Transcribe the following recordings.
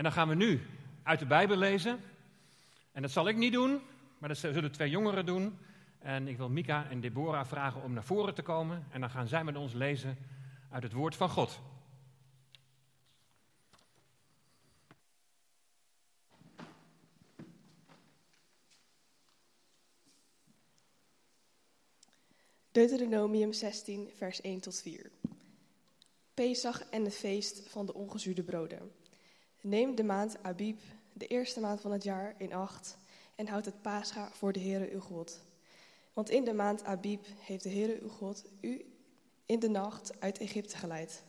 En dan gaan we nu uit de Bijbel lezen. En dat zal ik niet doen, maar dat zullen twee jongeren doen. En ik wil Mika en Deborah vragen om naar voren te komen. En dan gaan zij met ons lezen uit het woord van God. Deuteronomium 16, vers 1 tot 4. Pesach en het feest van de ongezuurde broden. Neem de maand Abib, de eerste maand van het jaar, in acht en houd het Pascha voor de Heere uw God. Want in de maand Abib heeft de Heere uw God u in de nacht uit Egypte geleid.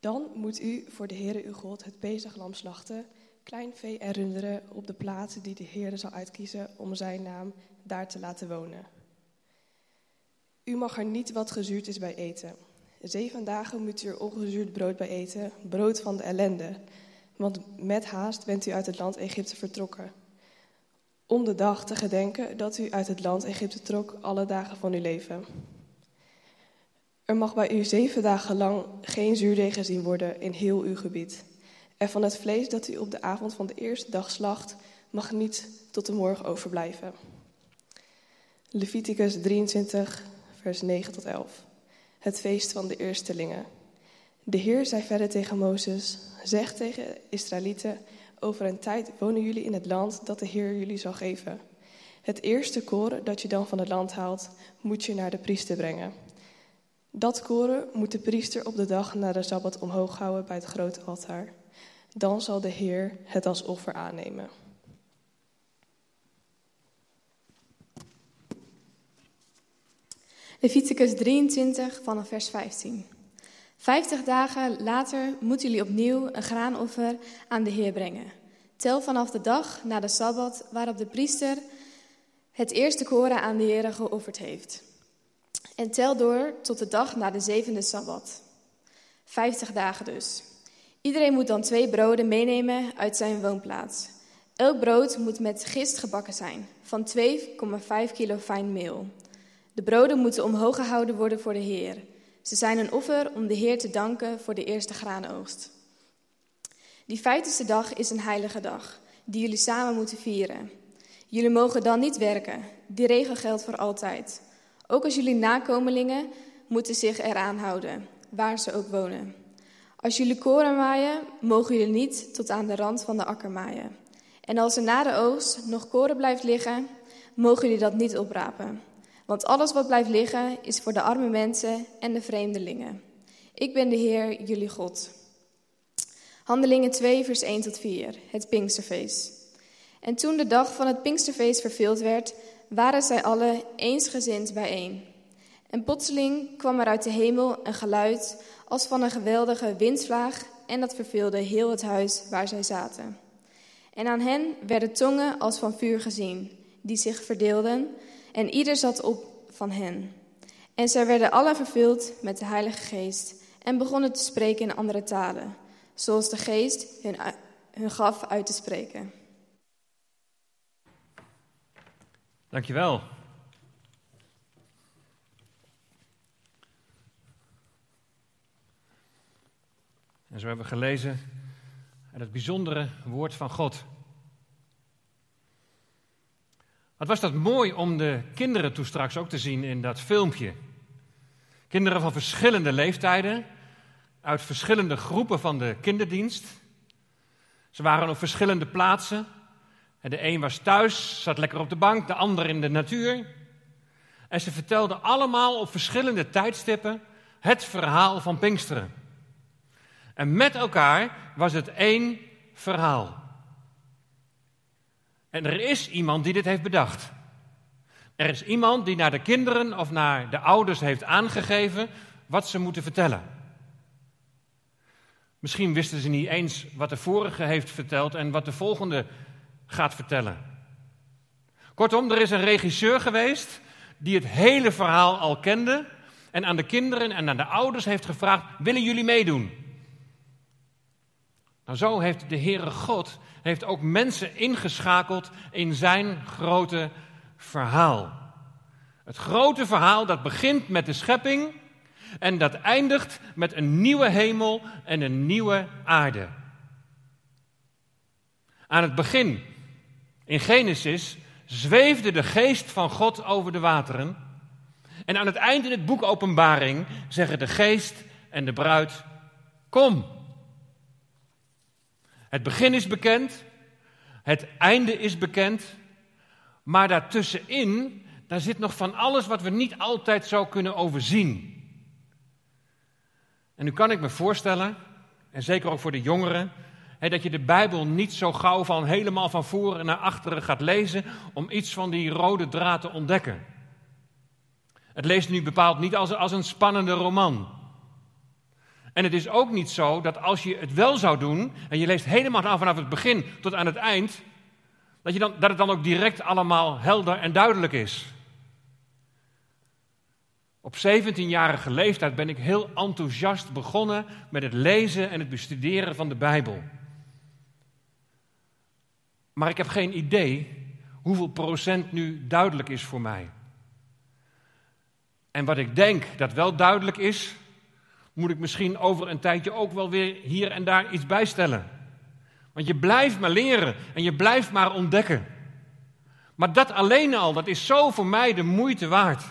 Dan moet u voor de Heere uw God het Pesachlam slachten, klein vee en runderen op de plaatsen die de Heere zal uitkiezen om zijn naam daar te laten wonen. U mag er niet wat gezuurd is bij eten. Zeven dagen moet u er ongezuurd brood bij eten, brood van de ellende. Want met haast bent u uit het land Egypte vertrokken. Om de dag te gedenken dat u uit het land Egypte trok alle dagen van uw leven. Er mag bij u zeven dagen lang geen zuurdeeg gezien worden in heel uw gebied. En van het vlees dat u op de avond van de eerste dag slacht, mag niet tot de morgen overblijven. Leviticus 23, vers 9 tot 11. Het feest van de eerstelingen. De Heer zei verder tegen Mozes: Zeg tegen Israëlieten: Over een tijd wonen jullie in het land dat de Heer jullie zal geven. Het eerste koren dat je dan van het land haalt, moet je naar de priester brengen. Dat koren moet de priester op de dag na de sabbat omhoog houden bij het grote altaar. Dan zal de Heer het als offer aannemen. Leviticus 23 vanaf vers 15. Vijftig dagen later moeten jullie opnieuw een graanoffer aan de Heer brengen. Tel vanaf de dag na de Sabbat waarop de priester het eerste koren aan de Heer geofferd heeft. En tel door tot de dag na de zevende Sabbat. Vijftig dagen dus. Iedereen moet dan twee broden meenemen uit zijn woonplaats. Elk brood moet met gist gebakken zijn, van 2,5 kilo fijn meel. De broden moeten omhoog gehouden worden voor de Heer. Ze zijn een offer om de Heer te danken voor de eerste graanoogst. Die vijftigste dag is een heilige dag, die jullie samen moeten vieren. Jullie mogen dan niet werken. Die regel geldt voor altijd. Ook als jullie nakomelingen moeten zich eraan houden, waar ze ook wonen. Als jullie koren maaien, mogen jullie niet tot aan de rand van de akker maaien. En als er na de oogst nog koren blijft liggen, mogen jullie dat niet oprapen. Want alles wat blijft liggen is voor de arme mensen en de vreemdelingen. Ik ben de Heer, jullie God. Handelingen 2, vers 1 tot 4, het Pinksterfeest. En toen de dag van het Pinksterfeest vervuld werd, waren zij alle eensgezind bijeen. En plotseling kwam er uit de hemel een geluid als van een geweldige windvlaag en dat verveelde heel het huis waar zij zaten. En aan hen werden tongen als van vuur gezien, die zich verdeelden en ieder zat op van hen. En zij werden allen vervuld met de Heilige Geest en begonnen te spreken in andere talen, zoals de Geest hun, hun gaf uit te spreken. Dankjewel. En zo hebben we gelezen uit het bijzondere woord van God. Wat was dat mooi om de kinderen toen straks ook te zien in dat filmpje. Kinderen van verschillende leeftijden, uit verschillende groepen van de kinderdienst. Ze waren op verschillende plaatsen. De een was thuis, zat lekker op de bank, de ander in de natuur. En ze vertelden allemaal op verschillende tijdstippen het verhaal van Pinksteren. En met elkaar was het één verhaal. En er is iemand die dit heeft bedacht. Er is iemand die naar de kinderen of naar de ouders heeft aangegeven wat ze moeten vertellen. Misschien wisten ze niet eens wat de vorige heeft verteld en wat de volgende gaat vertellen. Kortom, er is een regisseur geweest die het hele verhaal al kende en aan de kinderen en aan de ouders heeft gevraagd: willen jullie meedoen? Nou, zo heeft de Heere God heeft ook mensen ingeschakeld in zijn grote verhaal. Het grote verhaal dat begint met de schepping en dat eindigt met een nieuwe hemel en een nieuwe aarde. Aan het begin, in Genesis, zweefde de geest van God over de wateren. En aan het eind in het boek Openbaring zeggen de geest en de bruid: Kom. Het begin is bekend, het einde is bekend, maar daartussenin, daar zit nog van alles wat we niet altijd zo kunnen overzien. En nu kan ik me voorstellen, en zeker ook voor de jongeren, dat je de Bijbel niet zo gauw van helemaal van voren naar achteren gaat lezen om iets van die rode draad te ontdekken. Het leest nu bepaald niet als, als een spannende roman. En het is ook niet zo dat als je het wel zou doen en je leest helemaal vanaf het begin tot aan het eind, dat, je dan, dat het dan ook direct allemaal helder en duidelijk is. Op 17-jarige leeftijd ben ik heel enthousiast begonnen met het lezen en het bestuderen van de Bijbel. Maar ik heb geen idee hoeveel procent nu duidelijk is voor mij. En wat ik denk dat wel duidelijk is, moet ik misschien over een tijdje ook wel weer hier en daar iets bijstellen. Want je blijft maar leren en je blijft maar ontdekken. Maar dat alleen al, dat is zo voor mij de moeite waard.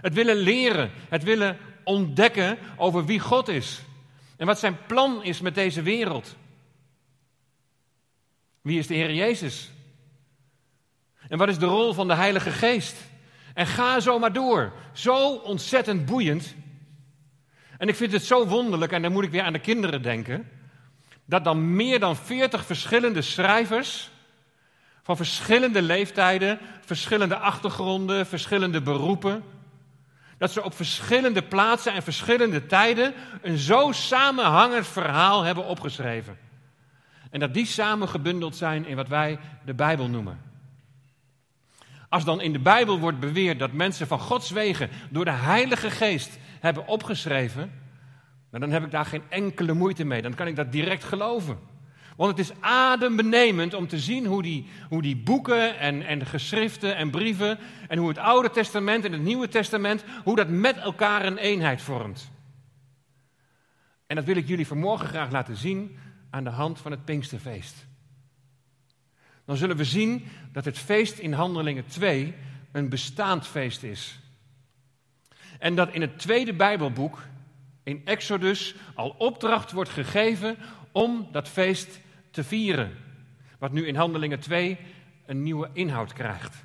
Het willen leren, het willen ontdekken over wie God is. En wat zijn plan is met deze wereld. Wie is de Heer Jezus? En wat is de rol van de Heilige Geest? En ga zo maar door. Zo ontzettend boeiend. En ik vind het zo wonderlijk, en dan moet ik weer aan de kinderen denken, dat dan meer dan veertig verschillende schrijvers van verschillende leeftijden, verschillende achtergronden, verschillende beroepen, dat ze op verschillende plaatsen en verschillende tijden een zo samenhangend verhaal hebben opgeschreven. En dat die samen gebundeld zijn in wat wij de Bijbel noemen. Als dan in de Bijbel wordt beweerd dat mensen van Gods wegen door de Heilige Geest hebben opgeschreven, dan heb ik daar geen enkele moeite mee. Dan kan ik dat direct geloven. Want het is adembenemend om te zien hoe die, hoe die boeken en, en geschriften en brieven en hoe het Oude Testament en het Nieuwe Testament, hoe dat met elkaar een eenheid vormt. En dat wil ik jullie vanmorgen graag laten zien aan de hand van het Pinksterfeest. Dan zullen we zien dat het feest in Handelingen 2 een bestaand feest is. En dat in het tweede Bijbelboek, in Exodus, al opdracht wordt gegeven om dat feest te vieren. Wat nu in Handelingen 2 een nieuwe inhoud krijgt.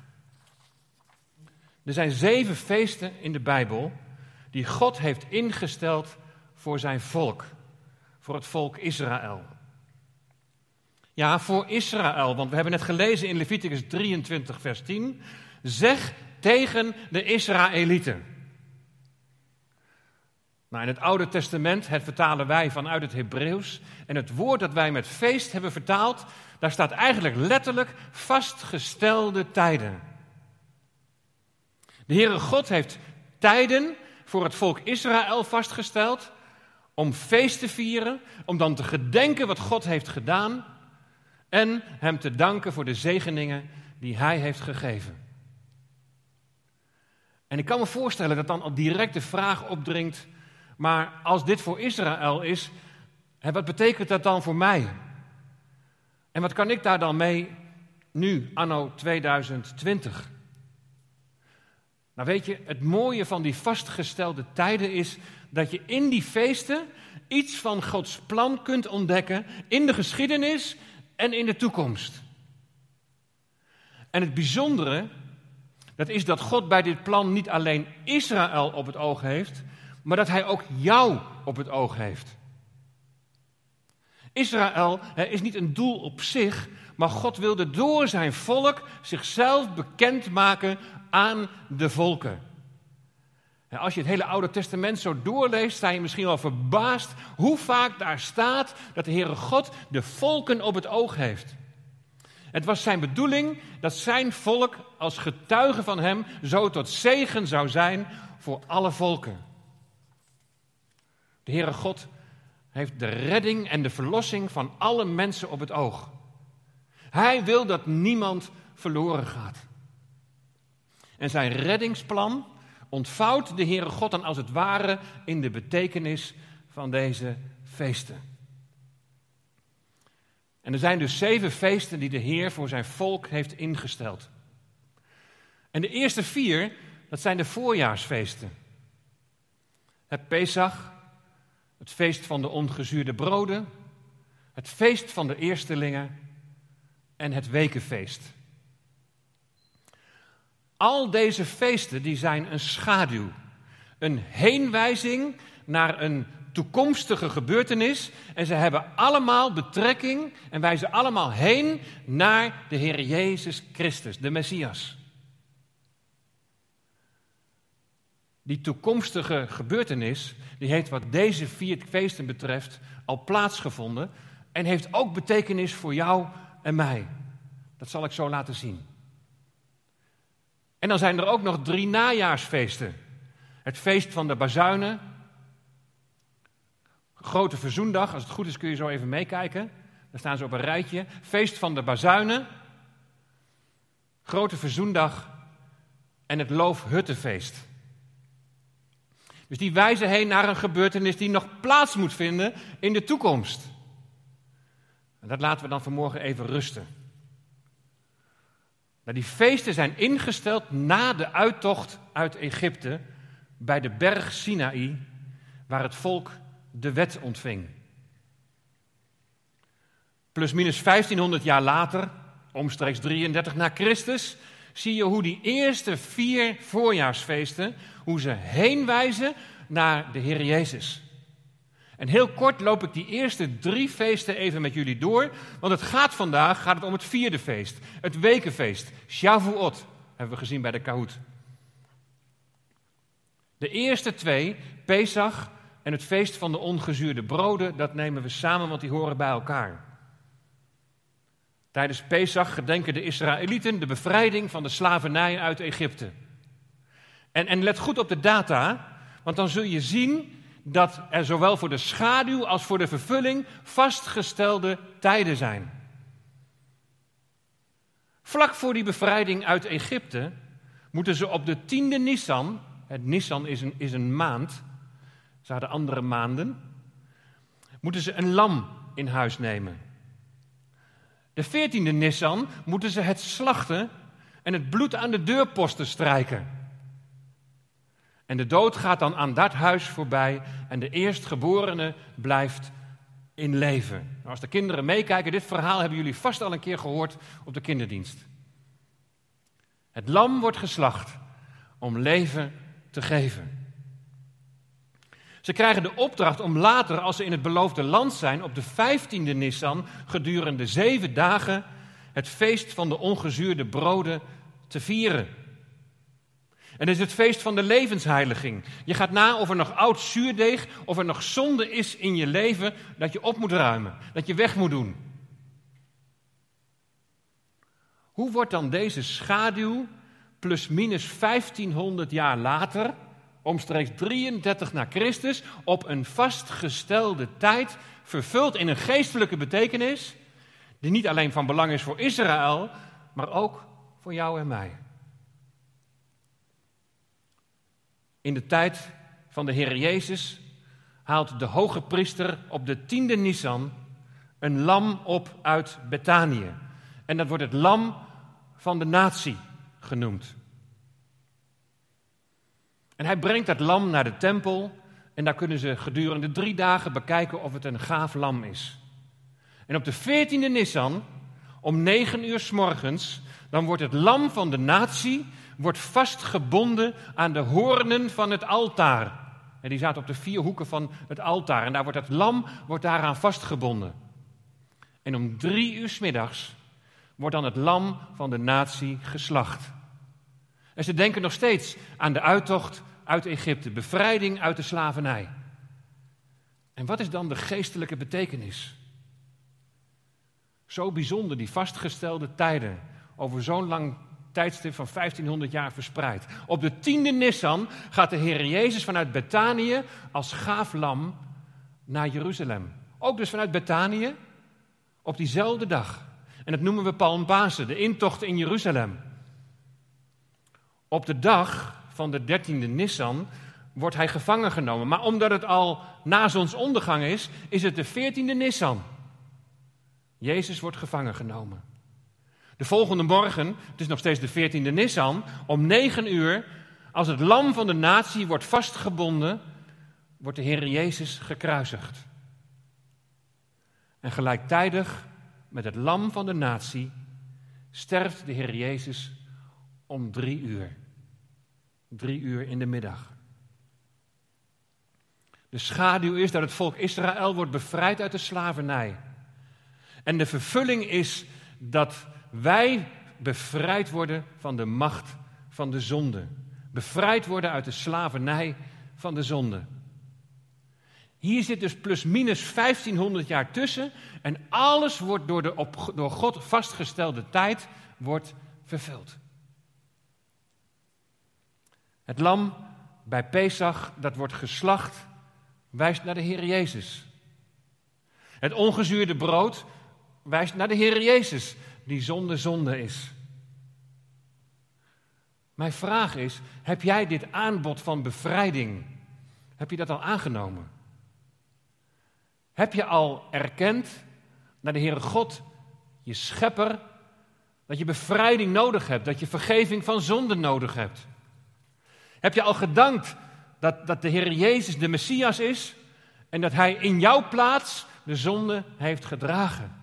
Er zijn zeven feesten in de Bijbel die God heeft ingesteld voor zijn volk, voor het volk Israël. Ja, voor Israël, want we hebben net gelezen in Leviticus 23, vers 10. Zeg tegen de Israëlieten. Nou, in het Oude Testament, het vertalen wij vanuit het Hebreeuws. En het woord dat wij met feest hebben vertaald, daar staat eigenlijk letterlijk vastgestelde tijden. De Heere God heeft tijden voor het volk Israël vastgesteld om feest te vieren, om dan te gedenken wat God heeft gedaan en Hem te danken voor de zegeningen die Hij heeft gegeven. En ik kan me voorstellen dat dan al direct de vraag opdringt maar als dit voor Israël is, wat betekent dat dan voor mij? En wat kan ik daar dan mee nu, anno 2020? Nou weet je, het mooie van die vastgestelde tijden is dat je in die feesten iets van Gods plan kunt ontdekken in de geschiedenis en in de toekomst. En het bijzondere, dat is dat God bij dit plan niet alleen Israël op het oog heeft, maar dat hij ook jou op het oog heeft. Israël is niet een doel op zich, maar God wilde door zijn volk zichzelf bekendmaken aan de volken. Als je het hele Oude Testament zo doorleest, sta je misschien wel verbaasd hoe vaak daar staat dat de Heere God de volken op het oog heeft. Het was zijn bedoeling dat zijn volk als getuige van hem zo tot zegen zou zijn voor alle volken. De Heere God heeft de redding en de verlossing van alle mensen op het oog. Hij wil dat niemand verloren gaat. En zijn reddingsplan ontvouwt de Heere God dan als het ware in de betekenis van deze feesten. En er zijn dus zeven feesten die de Heer voor zijn volk heeft ingesteld. En de eerste vier, dat zijn de voorjaarsfeesten. Het Pesach, het feest van de ongezuurde broden, het feest van de eerstelingen en het wekenfeest. Al deze feesten die zijn een schaduw, een heenwijzing naar een toekomstige gebeurtenis en ze hebben allemaal betrekking en wijzen allemaal heen naar de Heer Jezus Christus, de Messias. Die toekomstige gebeurtenis, die heeft wat deze vier feesten betreft al plaatsgevonden en heeft ook betekenis voor jou en mij. Dat zal ik zo laten zien. En dan zijn er ook nog drie najaarsfeesten. Het feest van de bazuinen, Grote Verzoendag, als het goed is kun je zo even meekijken. Daar staan ze op een rijtje. Feest van de bazuinen, Grote Verzoendag en het Loofhuttenfeest. Dus die wijzen heen naar een gebeurtenis die nog plaats moet vinden in de toekomst. En dat laten we dan vanmorgen even rusten. Nou, die feesten zijn ingesteld na de uittocht uit Egypte bij de berg Sinaï, waar het volk de wet ontving. Plus minus 1500 jaar later, omstreeks 33 na Christus, zie je hoe die eerste vier voorjaarsfeesten, hoe ze heenwijzen naar de Heer Jezus. En heel kort loop ik die eerste drie feesten even met jullie door, want het gaat vandaag gaat het om het vierde feest, het wekenfeest, Shavuot, hebben we gezien bij de Kahoot. De eerste twee, Pesach en het feest van de ongezuurde broden, dat nemen we samen, want die horen bij elkaar. Tijdens Pesach gedenken de Israëlieten de bevrijding van de slavernij uit Egypte. En, en let goed op de data, want dan zul je zien dat er zowel voor de schaduw als voor de vervulling vastgestelde tijden zijn. Vlak voor die bevrijding uit Egypte moeten ze op de tiende Nissan, het Nissan is een, is een maand, ze hadden andere maanden, moeten ze een lam in huis nemen. De veertiende Nissan moeten ze het slachten en het bloed aan de deurposten strijken. En de dood gaat dan aan dat huis voorbij en de eerstgeborene blijft in leven. Nou, als de kinderen meekijken, dit verhaal hebben jullie vast al een keer gehoord op de kinderdienst. Het lam wordt geslacht om leven te geven. Ze krijgen de opdracht om later, als ze in het beloofde land zijn, op de vijftiende Nissan, gedurende zeven dagen, het feest van de ongezuurde broden te vieren. En het is het feest van de levensheiliging. Je gaat na of er nog oud zuurdeeg, of er nog zonde is in je leven dat je op moet ruimen, dat je weg moet doen. Hoe wordt dan deze schaduw plus minus 1500 jaar later omstreeks 33 na Christus, op een vastgestelde tijd, vervuld in een geestelijke betekenis, die niet alleen van belang is voor Israël, maar ook voor jou en mij. In de tijd van de Heer Jezus haalt de hoge priester op de tiende Nisan een lam op uit Betanië. En dat wordt het lam van de natie genoemd. En hij brengt dat lam naar de tempel en daar kunnen ze gedurende drie dagen bekijken of het een gaaf lam is. En op de veertiende Nissan, om negen uur s morgens, dan wordt het lam van de natie wordt vastgebonden aan de hoornen van het altaar. En die zaten op de vier hoeken van het altaar. En daar wordt het lam wordt daaraan vastgebonden. En om drie uur middags wordt dan het lam van de natie geslacht. En ze denken nog steeds aan de uittocht uit Egypte, bevrijding uit de slavernij. En wat is dan de geestelijke betekenis? Zo bijzonder, die vastgestelde tijden, over zo'n lang tijdstip van 1500 jaar verspreid. Op de tiende Nissan gaat de Heer Jezus vanuit Betanië als gaaf lam naar Jeruzalem. Ook dus vanuit Betanië op diezelfde dag. En dat noemen we Palmpasen, de intocht in Jeruzalem. Op de dag van de dertiende Nissan wordt hij gevangen genomen. Maar omdat het al na zonsondergang is, is het de veertiende Nissan. Jezus wordt gevangen genomen. De volgende morgen, het is nog steeds de 14e Nissan, om 9 uur, als het lam van de natie wordt vastgebonden, wordt de Heer Jezus gekruisigd. En gelijktijdig met het lam van de natie sterft de Heer Jezus om drie uur. Drie uur in de middag. De schaduw is dat het volk Israël wordt bevrijd uit de slavernij. En de vervulling is dat wij bevrijd worden van de macht van de zonde. Bevrijd worden uit de slavernij van de zonde. Hier zit dus plus minus 1500 jaar tussen en alles wordt door de op, door God vastgestelde tijd wordt vervuld. Het lam bij Pesach dat wordt geslacht wijst naar de Heer Jezus. Het ongezuurde brood wijst naar de Heer Jezus, die zonder zonde is. Mijn vraag is: heb jij dit aanbod van bevrijding, heb je dat al aangenomen? Heb je al erkend naar de Heere God, je schepper, dat je bevrijding nodig hebt, dat je vergeving van zonde nodig hebt? Heb je al gedankt dat, dat de Heer Jezus de Messias is en dat Hij in jouw plaats de zonde heeft gedragen?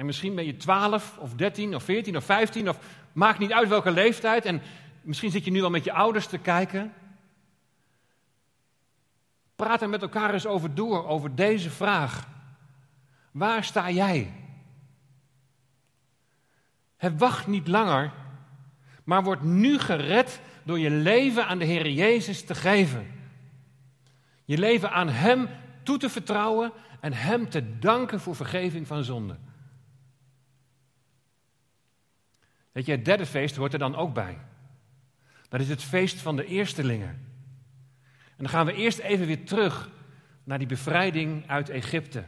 En misschien ben je 12 of 13 of 14 of 15 of maakt niet uit welke leeftijd. En misschien zit je nu al met je ouders te kijken. Praat er met elkaar eens over door, over deze vraag. Waar sta jij? Het wacht niet langer, maar wordt nu gered door je leven aan de Heer Jezus te geven. Je leven aan Hem toe te vertrouwen en Hem te danken voor vergeving van zonde. Je, het derde feest hoort er dan ook bij. Dat is het feest van de eerstelingen. En dan gaan we eerst even weer terug naar die bevrijding uit Egypte.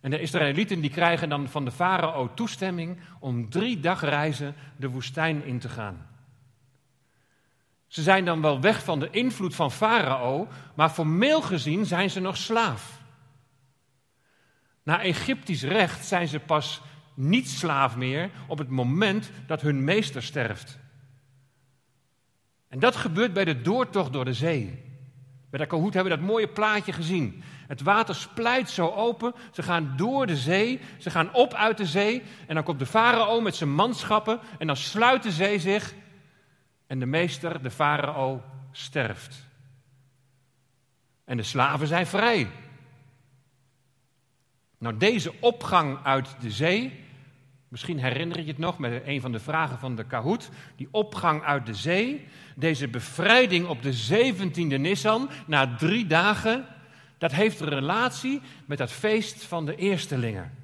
En de Israëlieten die krijgen dan van de farao toestemming om drie dagreizen de woestijn in te gaan. Ze zijn dan wel weg van de invloed van farao, maar formeel gezien zijn ze nog slaaf. Na Egyptisch recht zijn ze pas niet slaaf meer op het moment dat hun meester sterft. En dat gebeurt bij de doortocht door de zee. Bij de Kahoot hebben we dat mooie plaatje gezien. Het water splijt zo open, ze gaan door de zee, ze gaan op uit de zee en dan komt de farao met zijn manschappen en dan sluit de zee zich en de meester, de farao, sterft. En de slaven zijn vrij. Nou, deze opgang uit de zee, misschien herinner je het nog met een van de vragen van de Kahoot, die opgang uit de zee, deze bevrijding op de 17e Nissan, na drie dagen, dat heeft een relatie met dat feest van de eerstelingen.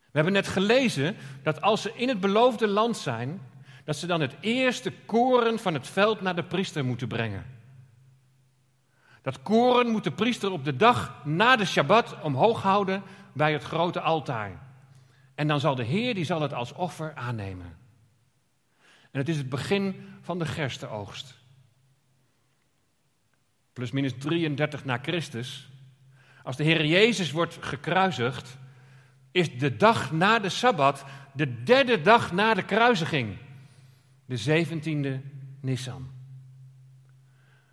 We hebben net gelezen dat als ze in het beloofde land zijn, dat ze dan het eerste koren van het veld naar de priester moeten brengen. Dat koren moet de priester op de dag na de Shabbat omhoog houden bij het grote altaar. En dan zal de Heer die zal het als offer aannemen. En het is het begin van de gerstenoogst. Plus minus 33 na Christus. Als de Heer Jezus wordt gekruisigd, is de dag na de Sabbat de derde dag na de kruisiging. De 17e Nissan.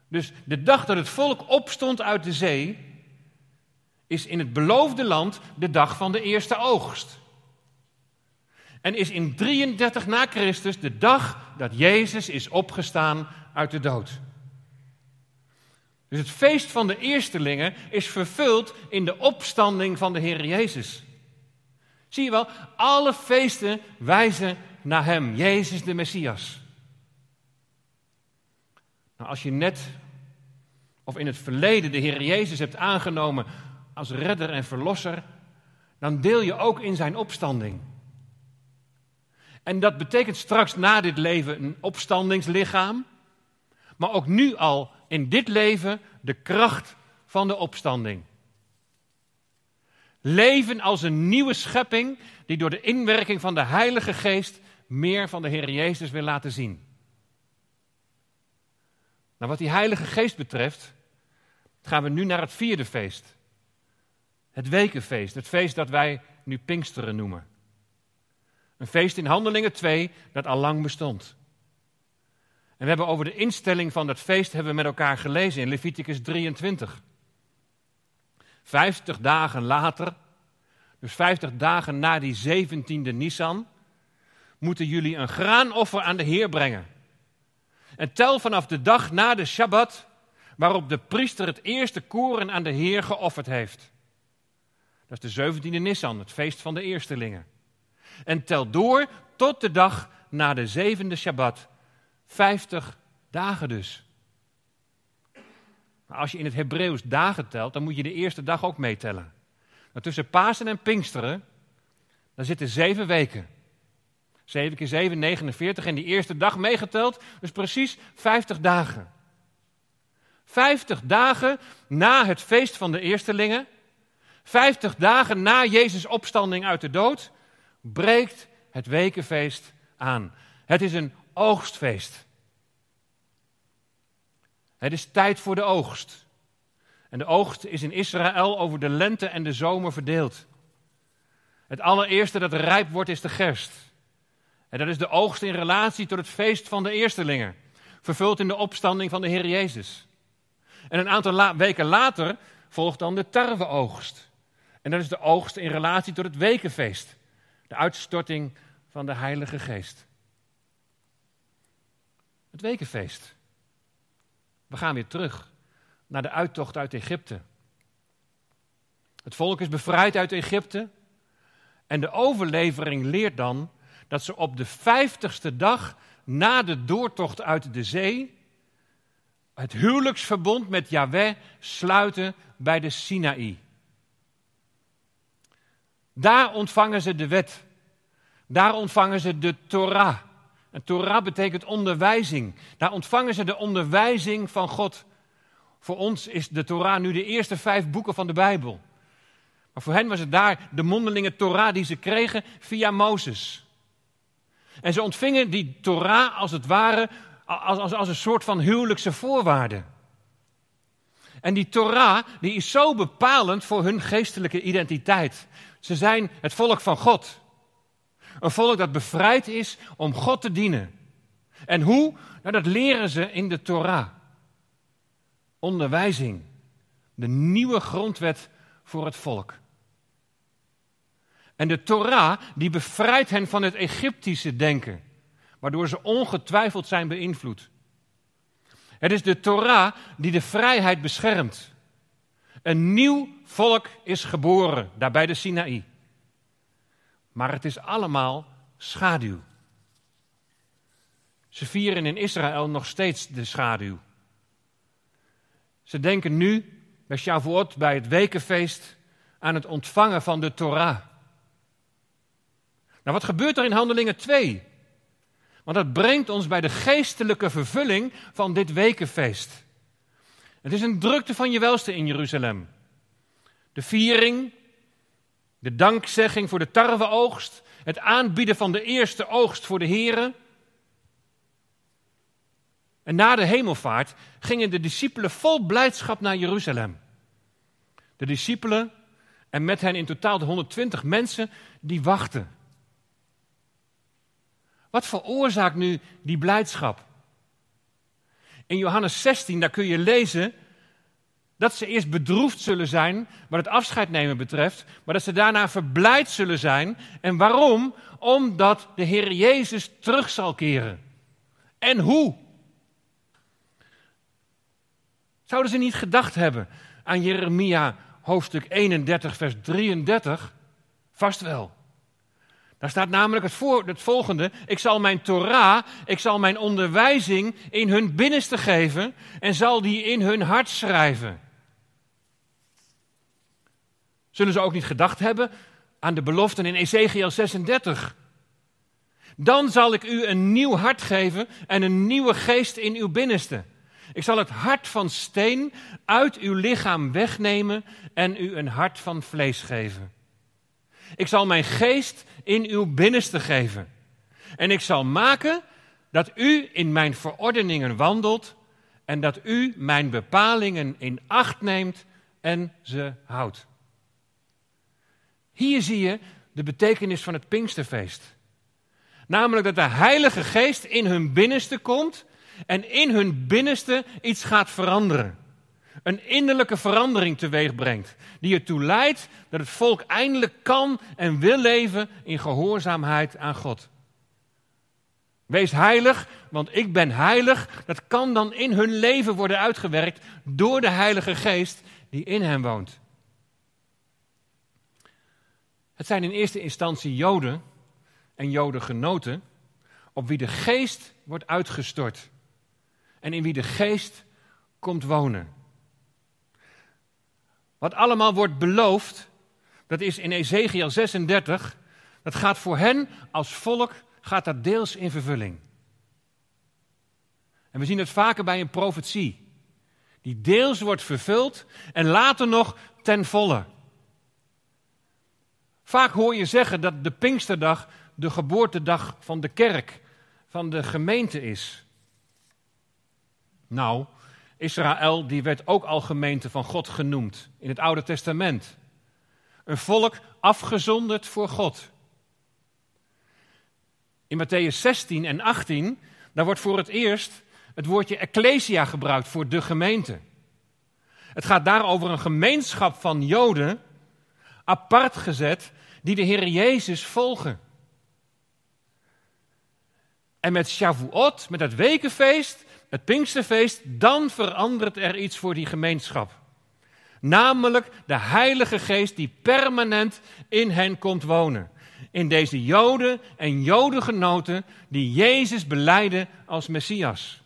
Dus de dag dat het volk opstond uit de zee, is in het beloofde land de dag van de eerste oogst. En is in 33 na Christus de dag dat Jezus is opgestaan uit de dood. Dus het feest van de eerstelingen is vervuld in de opstanding van de Heer Jezus. Zie je wel, alle feesten wijzen naar Hem, Jezus de Messias. Nou, als je net of in het verleden de Heer Jezus hebt aangenomen als redder en verlosser, dan deel je ook in zijn opstanding. En dat betekent straks na dit leven een opstandingslichaam, maar ook nu al in dit leven de kracht van de opstanding. Leven als een nieuwe schepping die door de inwerking van de Heilige Geest meer van de Heer Jezus wil laten zien. Nou, wat die Heilige Geest betreft, gaan we nu naar het vierde feest. Het wekenfeest, het feest dat wij nu Pinksteren noemen. Een feest in Handelingen 2 dat al lang bestond. En we hebben over de instelling van dat feest hebben we met elkaar gelezen in Leviticus 23. Vijftig dagen later, dus vijftig dagen na die zeventiende Nisan, moeten jullie een graanoffer aan de Heer brengen. En tel vanaf de dag na de Shabbat, waarop de priester het eerste koren aan de Heer geofferd heeft. Dat is de zeventiende Nisan, het feest van de eerstelingen. En tel door tot de dag na de zevende Shabbat. Vijftig dagen dus. Maar als je in het Hebreeuws dagen telt, dan moet je de eerste dag ook meetellen. Maar tussen Pasen en Pinksteren, dan zitten zeven weken. 7 keer 7, 49 en die eerste dag meegeteld, dus precies 50 dagen. 50 dagen na het feest van de eerstelingen, 50 dagen na Jezus' opstanding uit de dood, breekt het wekenfeest aan. Het is een oogstfeest. Het is tijd voor de oogst. En de oogst is in Israël over de lente en de zomer verdeeld. Het allereerste dat rijp wordt is de gerst. En dat is de oogst in relatie tot het feest van de eerstelingen, vervuld in de opstanding van de Heer Jezus. En een aantal weken later volgt dan de tarweoogst. En dat is de oogst in relatie tot het wekenfeest, de uitstorting van de Heilige Geest. Het wekenfeest. We gaan weer terug naar de uittocht uit Egypte. Het volk is bevrijd uit Egypte. En de overlevering leert dan dat ze op de vijftigste dag na de doortocht uit de zee het huwelijksverbond met Yahweh sluiten bij de Sinaï. Daar ontvangen ze de wet. Daar ontvangen ze de Torah. En Torah betekent onderwijzing. Daar ontvangen ze de onderwijzing van God. Voor ons is de Torah nu de eerste vijf boeken van de Bijbel. Maar voor hen was het daar de mondelinge Torah die ze kregen via Mozes. En ze ontvingen die Torah als het ware als, als, als een soort van huwelijkse voorwaarde. En die Torah die is zo bepalend voor hun geestelijke identiteit. Ze zijn het volk van God. Een volk dat bevrijd is om God te dienen. En hoe? Nou, dat leren ze in de Torah. Onderwijzing. De nieuwe grondwet voor het volk. En de Torah die bevrijdt hen van het Egyptische denken, waardoor ze ongetwijfeld zijn beïnvloed. Het is de Torah die de vrijheid beschermt. Een nieuw volk is geboren, daar bij de Sinaï. Maar het is allemaal schaduw. Ze vieren in Israël nog steeds de schaduw. Ze denken nu bij Shavuot, bij het wekenfeest, aan het ontvangen van de Torah. Nou, wat gebeurt er in Handelingen 2? Want dat brengt ons bij de geestelijke vervulling van dit wekenfeest. Het is een drukte van je welste in Jeruzalem. De viering, de dankzegging voor de tarweoogst, het aanbieden van de eerste oogst voor de heren. En na de hemelvaart gingen de discipelen vol blijdschap naar Jeruzalem. De discipelen en met hen in totaal de 120 mensen die wachten. Wat veroorzaakt nu die blijdschap? In Johannes 16, daar kun je lezen dat ze eerst bedroefd zullen zijn wat het afscheid nemen betreft, maar dat ze daarna verblijd zullen zijn. En waarom? Omdat de Heer Jezus terug zal keren. En hoe? Zouden ze niet gedacht hebben aan Jeremia hoofdstuk 31, vers 33? Vast wel. Daar staat namelijk het, voor, het volgende: Ik zal mijn Torah, ik zal mijn onderwijzing in hun binnenste geven en zal die in hun hart schrijven. Zullen ze ook niet gedacht hebben aan de beloften in Ezekiel 36? Dan zal ik u een nieuw hart geven en een nieuwe geest in uw binnenste. Ik zal het hart van steen uit uw lichaam wegnemen en u een hart van vlees geven. Ik zal mijn geest in uw binnenste geven. En ik zal maken dat u in mijn verordeningen wandelt en dat u mijn bepalingen in acht neemt en ze houdt. Hier zie je de betekenis van het Pinksterfeest. Namelijk dat de Heilige Geest in hun binnenste komt en in hun binnenste iets gaat veranderen. Een innerlijke verandering teweeg brengt, die ertoe leidt dat het volk eindelijk kan en wil leven in gehoorzaamheid aan God. Wees heilig, want ik ben heilig. Dat kan dan in hun leven worden uitgewerkt door de Heilige Geest die in hen woont. Het zijn in eerste instantie Joden en Jodengenoten op wie de Geest wordt uitgestort en in wie de Geest komt wonen. Wat allemaal wordt beloofd, dat is in Ezekiel 36, dat gaat voor hen als volk, gaat dat deels in vervulling. En we zien het vaker bij een profetie, die deels wordt vervuld en later nog ten volle. Vaak hoor je zeggen dat de Pinksterdag de geboortedag van de kerk, van de gemeente is. Nou, Israël die werd ook al gemeente van God genoemd in het Oude Testament. Een volk afgezonderd voor God. In Matthäus 16 en 18, daar wordt voor het eerst het woordje ecclesia gebruikt voor de gemeente. Het gaat daar over een gemeenschap van Joden, apart gezet, die de Heer Jezus volgen. En met Shavuot, met het wekenfeest, het Pinksterfeest, dan verandert er iets voor die gemeenschap. Namelijk de Heilige Geest die permanent in hen komt wonen. In deze Joden en Jodengenoten die Jezus beleiden als Messias.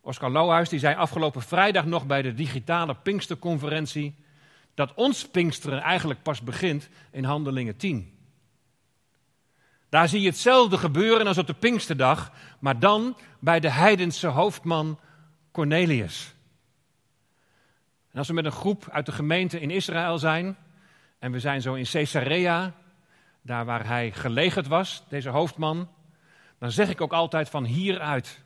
Oscar Lohuis die zei afgelopen vrijdag nog bij de digitale Pinksterconferentie dat ons Pinksteren eigenlijk pas begint in Handelingen 10. Daar zie je hetzelfde gebeuren als op de Pinksterdag, maar dan bij de heidense hoofdman Cornelius. En als we met een groep uit de gemeente in Israël zijn, en we zijn zo in Caesarea, daar waar hij gelegerd was, deze hoofdman, dan zeg ik ook altijd van hieruit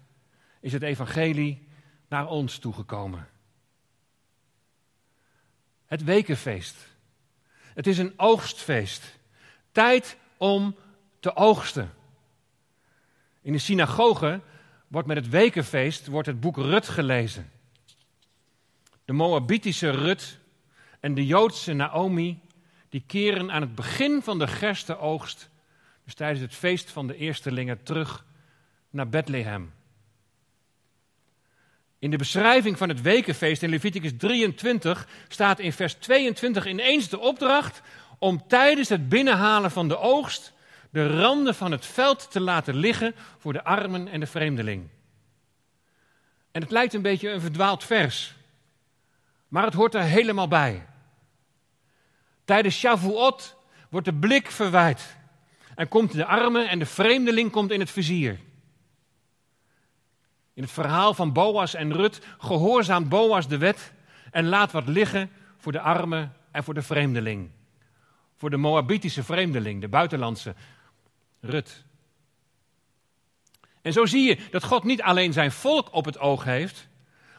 is het evangelie naar ons toegekomen. Het wekenfeest. Het is een oogstfeest. Tijd om te oogsten. In de synagoge wordt met het wekenfeest wordt het boek Rut gelezen. De Moabitische Rut en de Joodse Naomi, die keren aan het begin van de gerstenoogst, dus tijdens het feest van de eerstelingen, terug naar Bethlehem. In de beschrijving van het wekenfeest in Leviticus 23 staat in vers 22 ineens de opdracht om tijdens het binnenhalen van de oogst de randen van het veld te laten liggen voor de armen en de vreemdeling. En het lijkt een beetje een verdwaald vers, maar het hoort er helemaal bij. Tijdens Shavuot wordt de blik verwijt en komt de armen en de vreemdeling komt in het vizier. In het verhaal van Boas en Rut gehoorzaamt Boas de wet en laat wat liggen voor de armen en voor de vreemdeling. Voor de Moabitische vreemdeling, de buitenlandse Rut. En zo zie je dat God niet alleen zijn volk op het oog heeft,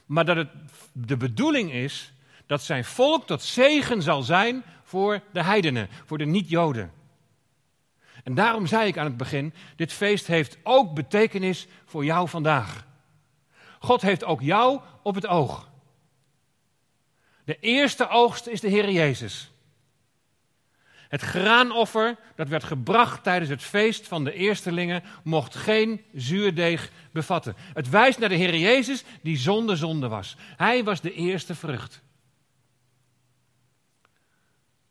maar dat het de bedoeling is dat zijn volk tot zegen zal zijn voor de heidenen, voor de niet-Joden. En daarom zei ik aan het begin, dit feest heeft ook betekenis voor jou vandaag. God heeft ook jou op het oog. De eerste oogst is de Heer Jezus. Het graanoffer dat werd gebracht tijdens het feest van de eerstelingen mocht geen zuurdeeg bevatten. Het wijst naar de Heer Jezus die zonder zonde was. Hij was de eerste vrucht.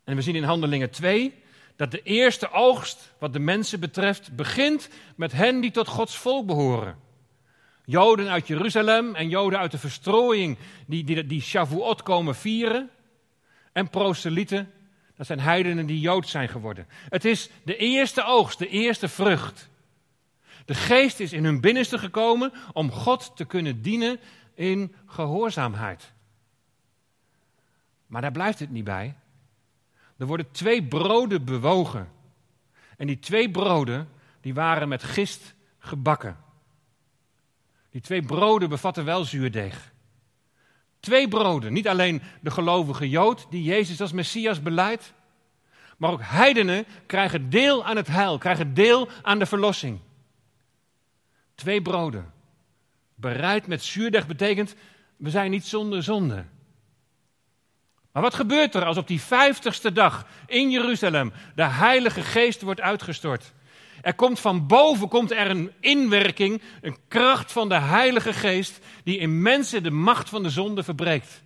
En we zien in Handelingen 2 dat de eerste oogst, wat de mensen betreft, begint met hen die tot Gods volk behoren. Joden uit Jeruzalem en Joden uit de verstrooiing die, die, die Shavuot komen vieren. En proselieten, dat zijn heidenen die Jood zijn geworden. Het is de eerste oogst, de eerste vrucht. De geest is in hun binnenste gekomen om God te kunnen dienen in gehoorzaamheid. Maar daar blijft het niet bij. Er worden twee broden bewogen. En die twee broden, die waren met gist gebakken. Die twee broden bevatten wel zuurdeeg. Twee broden. Niet alleen de gelovige Jood die Jezus als Messias beleidt, maar ook heidenen krijgen deel aan het heil, krijgen deel aan de verlossing. Twee broden. Bereid met zuurdeg betekent, we zijn niet zonder zonde. Maar wat gebeurt er als op die vijftigste dag in Jeruzalem de Heilige Geest wordt uitgestort? Er komt van boven komt er een inwerking, een kracht van de Heilige Geest die in mensen de macht van de zonde verbreekt.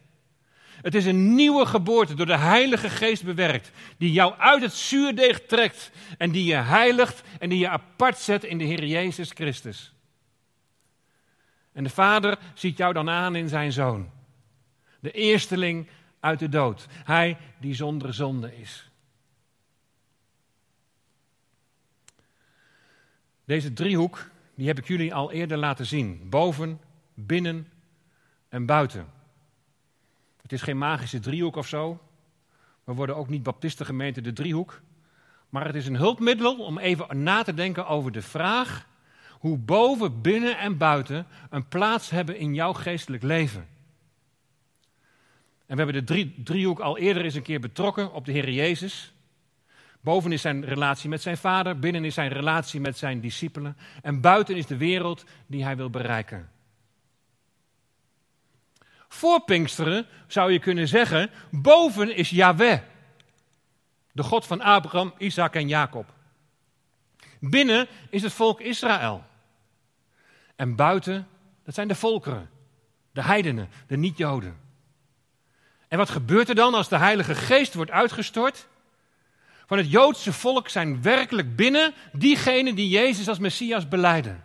Het is een nieuwe geboorte door de Heilige Geest bewerkt, die jou uit het zuurdeeg trekt en die je heiligt en die je apart zet in de Heer Jezus Christus. En de Vader ziet jou dan aan in zijn Zoon, de eersteling uit de dood, hij die zonder zonde is. Deze driehoek, die heb ik jullie al eerder laten zien. Boven, binnen en buiten. Het is geen magische driehoek of zo. We worden ook niet baptistengemeente de driehoek. Maar het is een hulpmiddel om even na te denken over de vraag hoe boven, binnen en buiten een plaats hebben in jouw geestelijk leven. En we hebben de drie, driehoek al eerder eens een keer betrokken op de Heer Jezus. Boven is zijn relatie met zijn vader, binnen is zijn relatie met zijn discipelen en buiten is de wereld die hij wil bereiken. Voor Pinksteren zou je kunnen zeggen, boven is Yahweh, de God van Abraham, Isaac en Jacob. Binnen is het volk Israël. En buiten, dat zijn de volkeren, de heidenen, de niet-Joden. En wat gebeurt er dan als de Heilige Geest wordt uitgestort? Van het Joodse volk zijn werkelijk binnen diegenen die Jezus als Messias beleiden.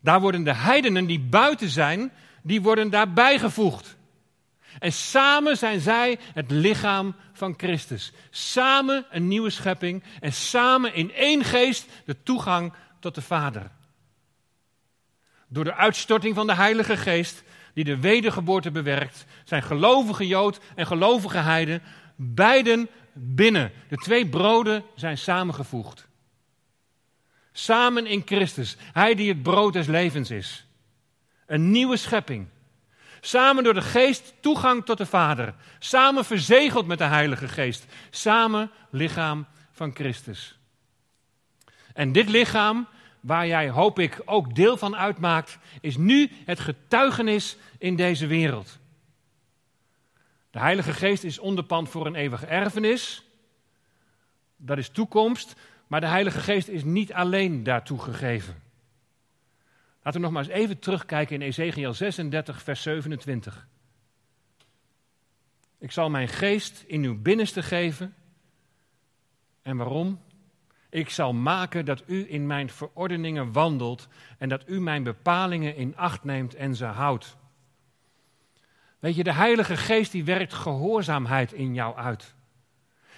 Daar worden de heidenen die buiten zijn, die worden daarbij gevoegd. En samen zijn zij het lichaam van Christus. Samen een nieuwe schepping en samen in één geest de toegang tot de Vader. Door de uitstorting van de Heilige Geest, die de wedergeboorte bewerkt, zijn gelovige Jood en gelovige Heiden beiden binnen. De twee broden zijn samengevoegd. Samen in Christus, Hij die het brood des levens is. Een nieuwe schepping. Samen door de Geest toegang tot de Vader. Samen verzegeld met de Heilige Geest. Samen lichaam van Christus. En dit lichaam, waar jij hoop ik ook deel van uitmaakt, is nu het getuigenis in deze wereld. De Heilige Geest is onderpand voor een eeuwige erfenis. Dat is toekomst, maar de Heilige Geest is niet alleen daartoe gegeven. Laten we nog maar eens even terugkijken in Ezekiel 36, vers 27. Ik zal mijn geest in uw binnenste geven. En waarom? Ik zal maken dat u in mijn verordeningen wandelt en dat u mijn bepalingen in acht neemt en ze houdt. Weet je, de Heilige Geest die werkt gehoorzaamheid in jou uit.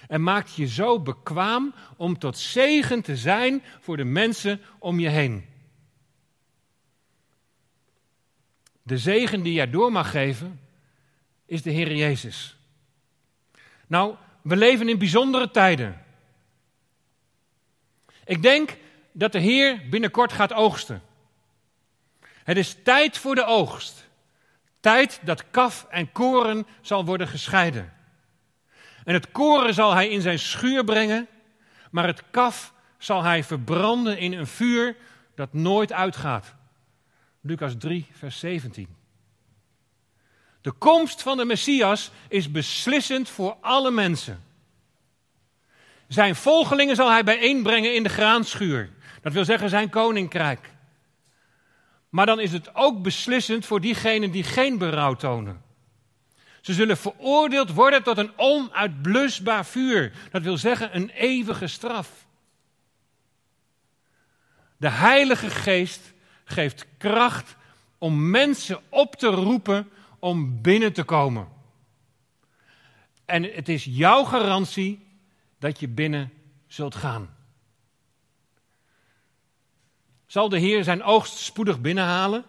En maakt je zo bekwaam om tot zegen te zijn voor de mensen om je heen. De zegen die jij door mag geven, is de Heer Jezus. Nou, we leven in bijzondere tijden. Ik denk dat de Heer binnenkort gaat oogsten. Het is tijd voor de oogst. Tijd dat kaf en koren zal worden gescheiden. En het koren zal hij in zijn schuur brengen, maar het kaf zal hij verbranden in een vuur dat nooit uitgaat. Lucas 3, vers 17. De komst van de Messias is beslissend voor alle mensen. Zijn volgelingen zal hij bijeenbrengen in de graanschuur. Dat wil zeggen zijn koninkrijk. Maar dan is het ook beslissend voor diegenen die geen berouw tonen. Ze zullen veroordeeld worden tot een onuitblusbaar vuur. Dat wil zeggen een eeuwige straf. De Heilige Geest geeft kracht om mensen op te roepen om binnen te komen. En het is jouw garantie dat je binnen zult gaan. Zal de Heer zijn oogst spoedig binnenhalen?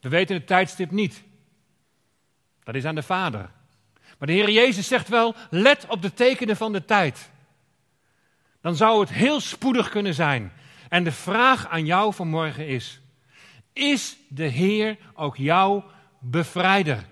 We weten het tijdstip niet. Dat is aan de Vader. Maar de Heer Jezus zegt wel: let op de tekenen van de tijd. Dan zou het heel spoedig kunnen zijn. En de vraag aan jou vanmorgen is: Is de Heer ook jouw bevrijder.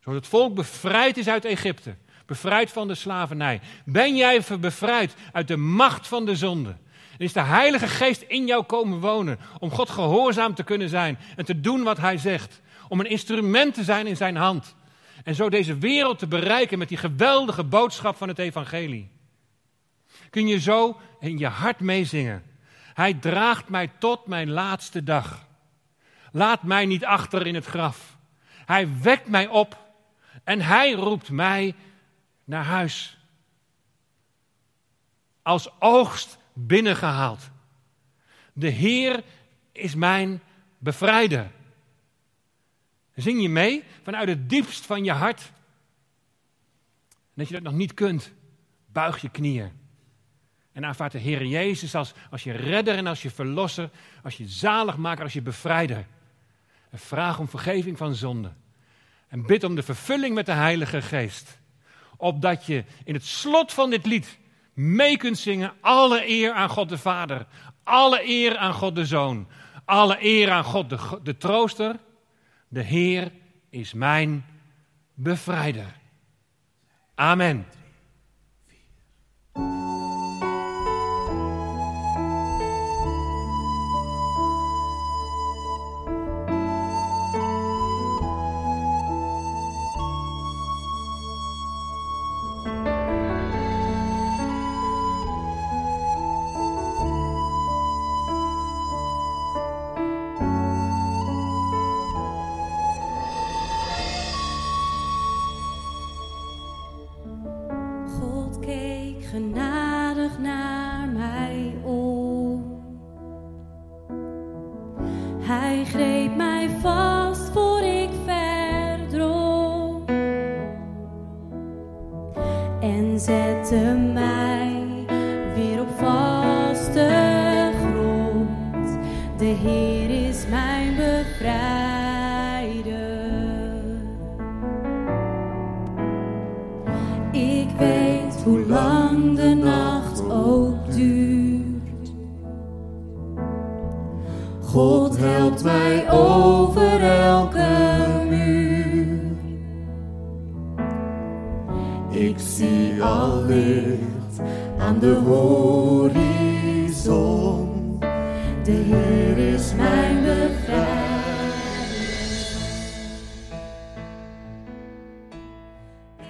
Zoals het volk bevrijd is uit Egypte, bevrijd van de slavernij. Ben jij bevrijd uit de macht van de zonde? Is de Heilige Geest in jou komen wonen om God gehoorzaam te kunnen zijn en te doen wat Hij zegt. Om een instrument te zijn in Zijn hand. En zo deze wereld te bereiken met die geweldige boodschap van het Evangelie. Kun je zo in je hart meezingen. Hij draagt mij tot mijn laatste dag. Laat mij niet achter in het graf. Hij wekt mij op en hij roept mij naar huis. Als oogst binnengehaald. De Heer is mijn bevrijder. Zing je mee vanuit het diepst van je hart? En als je dat nog niet kunt, buig je knieën. En aanvaard de Heer Jezus als, als je redder en als je verlosser, als je zaligmaker, als je bevrijder. En vraag om vergeving van zonde. En bid om de vervulling met de Heilige Geest. Opdat je in het slot van dit lied mee kunt zingen. Alle eer aan God de Vader. Alle eer aan God de Zoon. Alle eer aan God de, de Trooster. De Heer is mijn bevrijder. Amen.